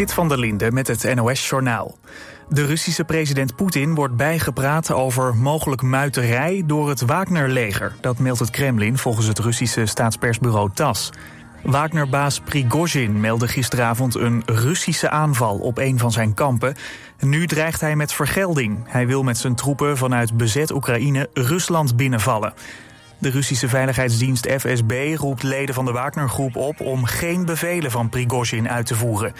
Zit van der Linde met het NOS-journaal. De Russische president Poetin wordt bijgepraat over mogelijk muiterij door het Wagner-leger. Dat meldt het Kremlin volgens het Russische staatspersbureau TAS. Wagner-baas Prigozhin meldde gisteravond een Russische aanval op een van zijn kampen. Nu dreigt hij met vergelding. Hij wil met zijn troepen vanuit bezet Oekraïne Rusland binnenvallen. De Russische veiligheidsdienst FSB roept leden van de Wagner-groep op om geen bevelen van Prigozhin uit te voeren.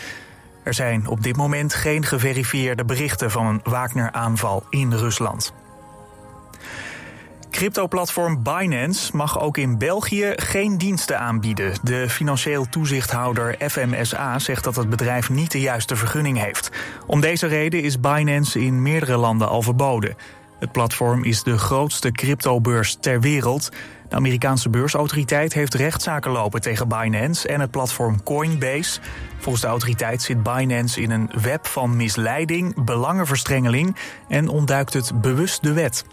Er zijn op dit moment geen geverifieerde berichten van een Wagner-aanval in Rusland. Crypto-platform Binance mag ook in België geen diensten aanbieden. De financieel toezichthouder FMSA zegt dat het bedrijf niet de juiste vergunning heeft. Om deze reden is Binance in meerdere landen al verboden. Het platform is de grootste cryptobeurs ter wereld. De Amerikaanse beursautoriteit heeft rechtszaken lopen tegen Binance en het platform Coinbase. Volgens de autoriteit zit Binance in een web van misleiding, belangenverstrengeling en ontduikt het bewust de wet.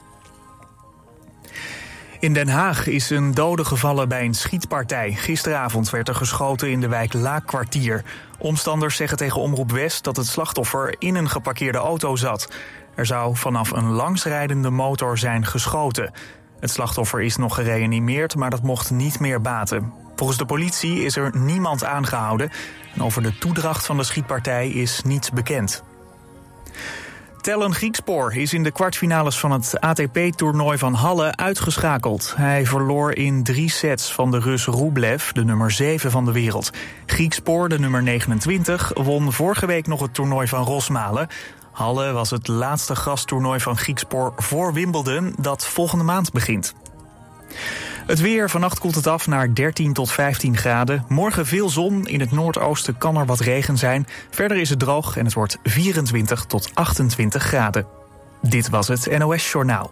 In Den Haag is een dode gevallen bij een schietpartij. Gisteravond werd er geschoten in de wijk Laakkwartier. Omstanders zeggen tegen Omroep West dat het slachtoffer in een geparkeerde auto zat. Er zou vanaf een langsrijdende motor zijn geschoten. Het slachtoffer is nog gereanimeerd, maar dat mocht niet meer baten. Volgens de politie is er niemand aangehouden. En over de toedracht van de schietpartij is niets bekend. Tellen Griekspoor is in de kwartfinales van het ATP-toernooi van Halle uitgeschakeld. Hij verloor in drie sets van de Rus Rublev, de nummer 7 van de wereld. Griekspoor, de nummer 29, won vorige week nog het toernooi van Rosmalen. Halle was het laatste gasttoernooi van Griekspoor voor Wimbledon, dat volgende maand begint. Het weer, vannacht koelt het af naar 13 tot 15 graden. Morgen veel zon, in het noordoosten kan er wat regen zijn. Verder is het droog en het wordt 24 tot 28 graden. Dit was het NOS Journaal.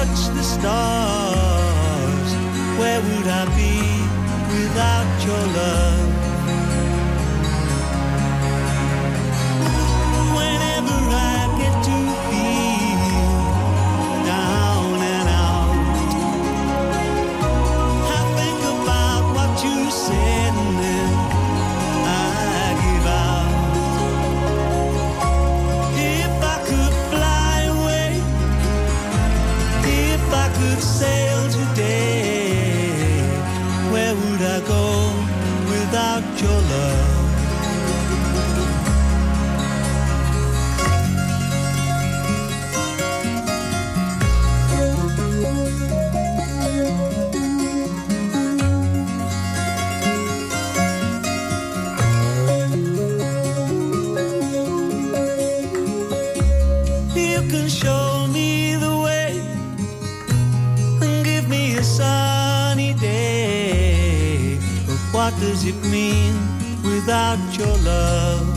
touch the stars, where would I be without your love? Your love?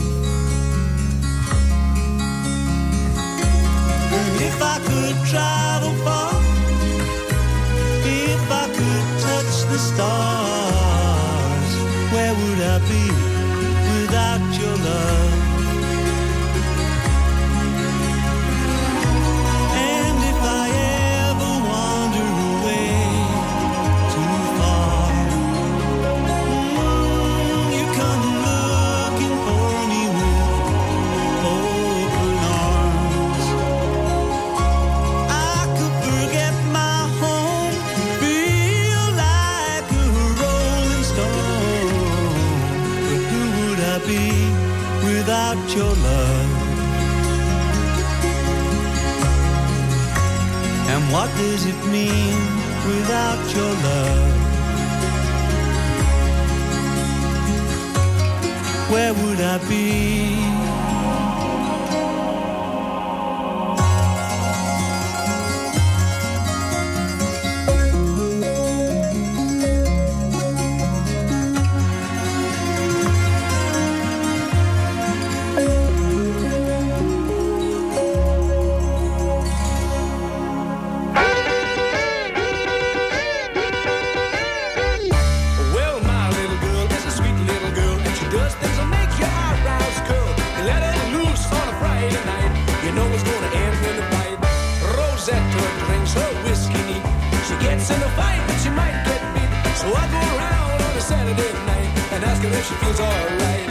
to her, drinks her whiskey. She gets in a fight, but she might get beat. So I go around on a Saturday night and ask her if she feels alright.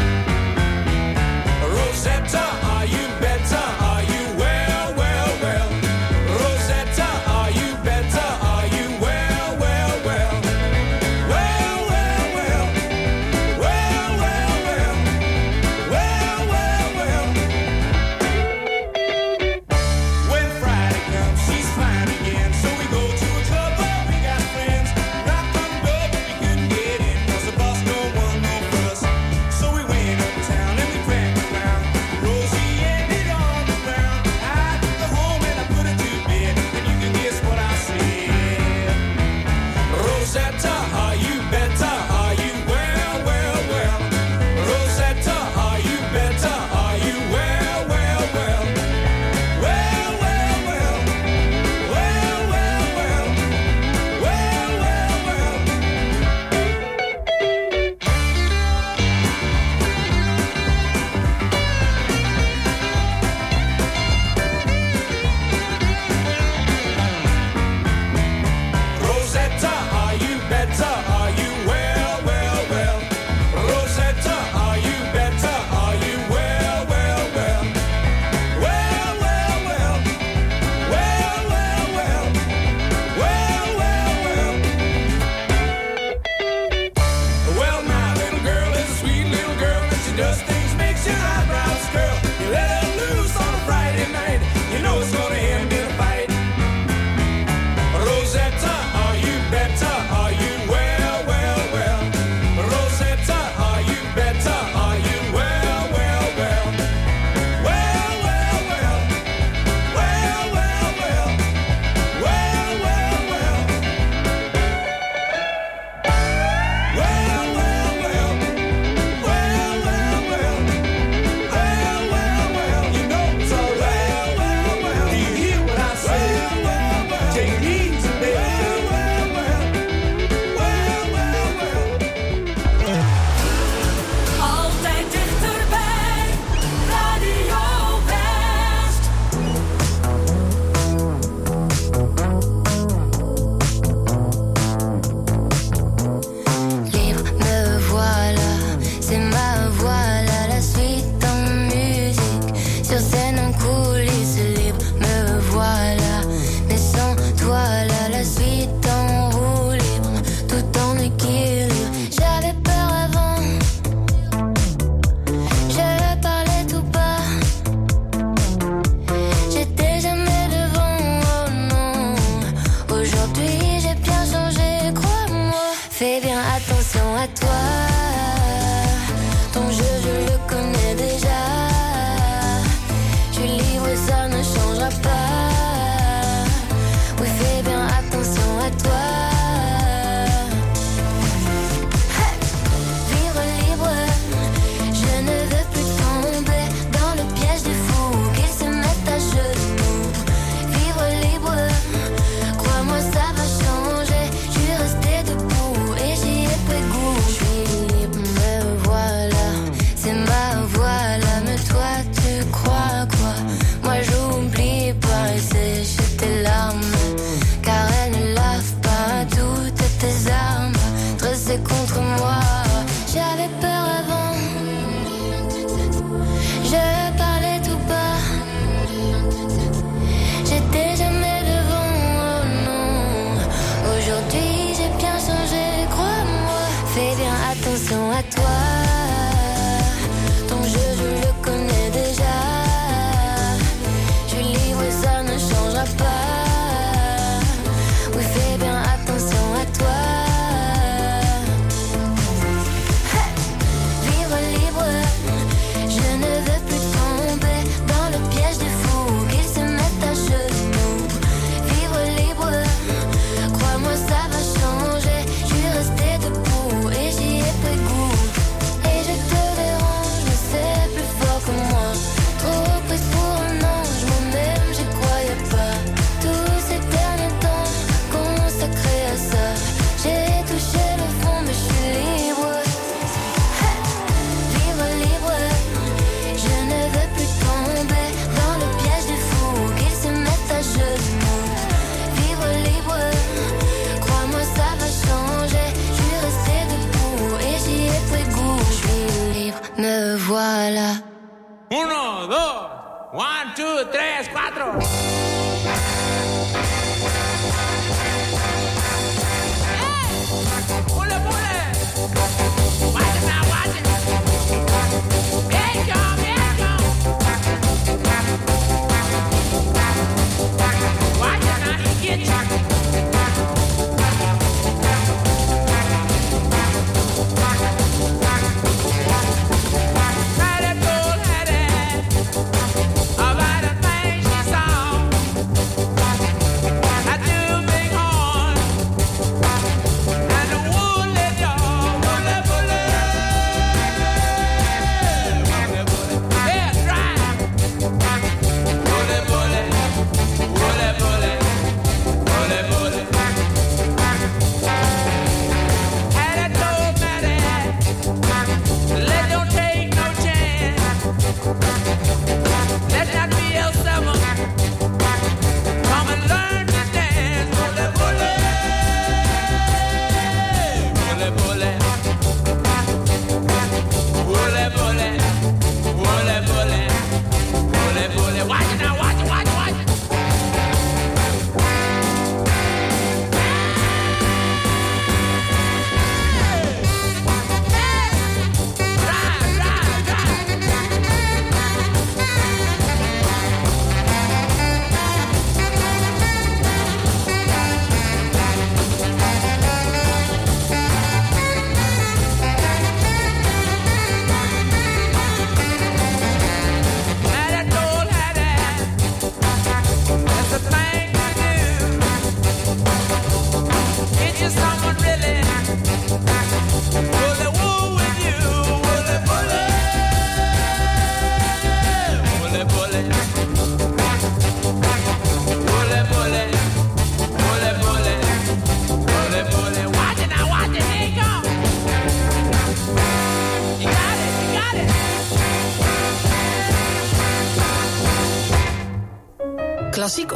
Rosetta, are you better?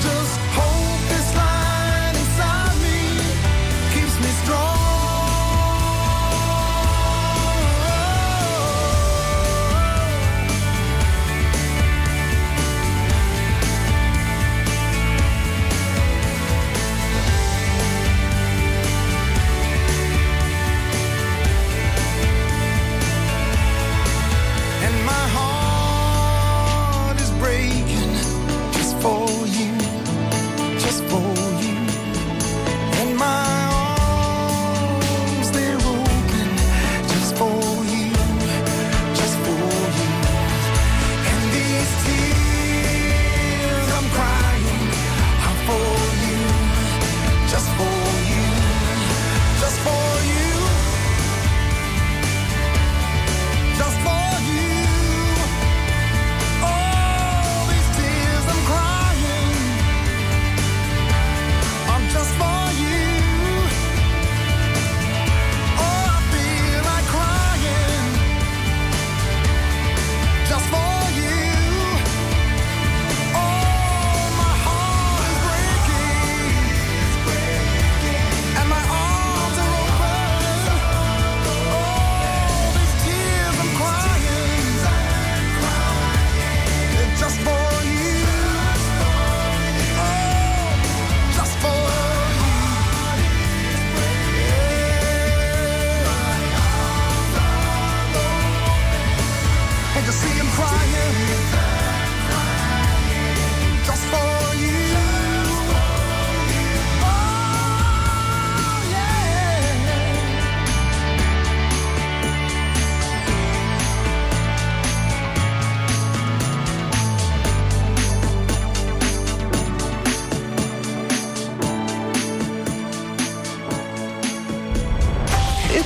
Just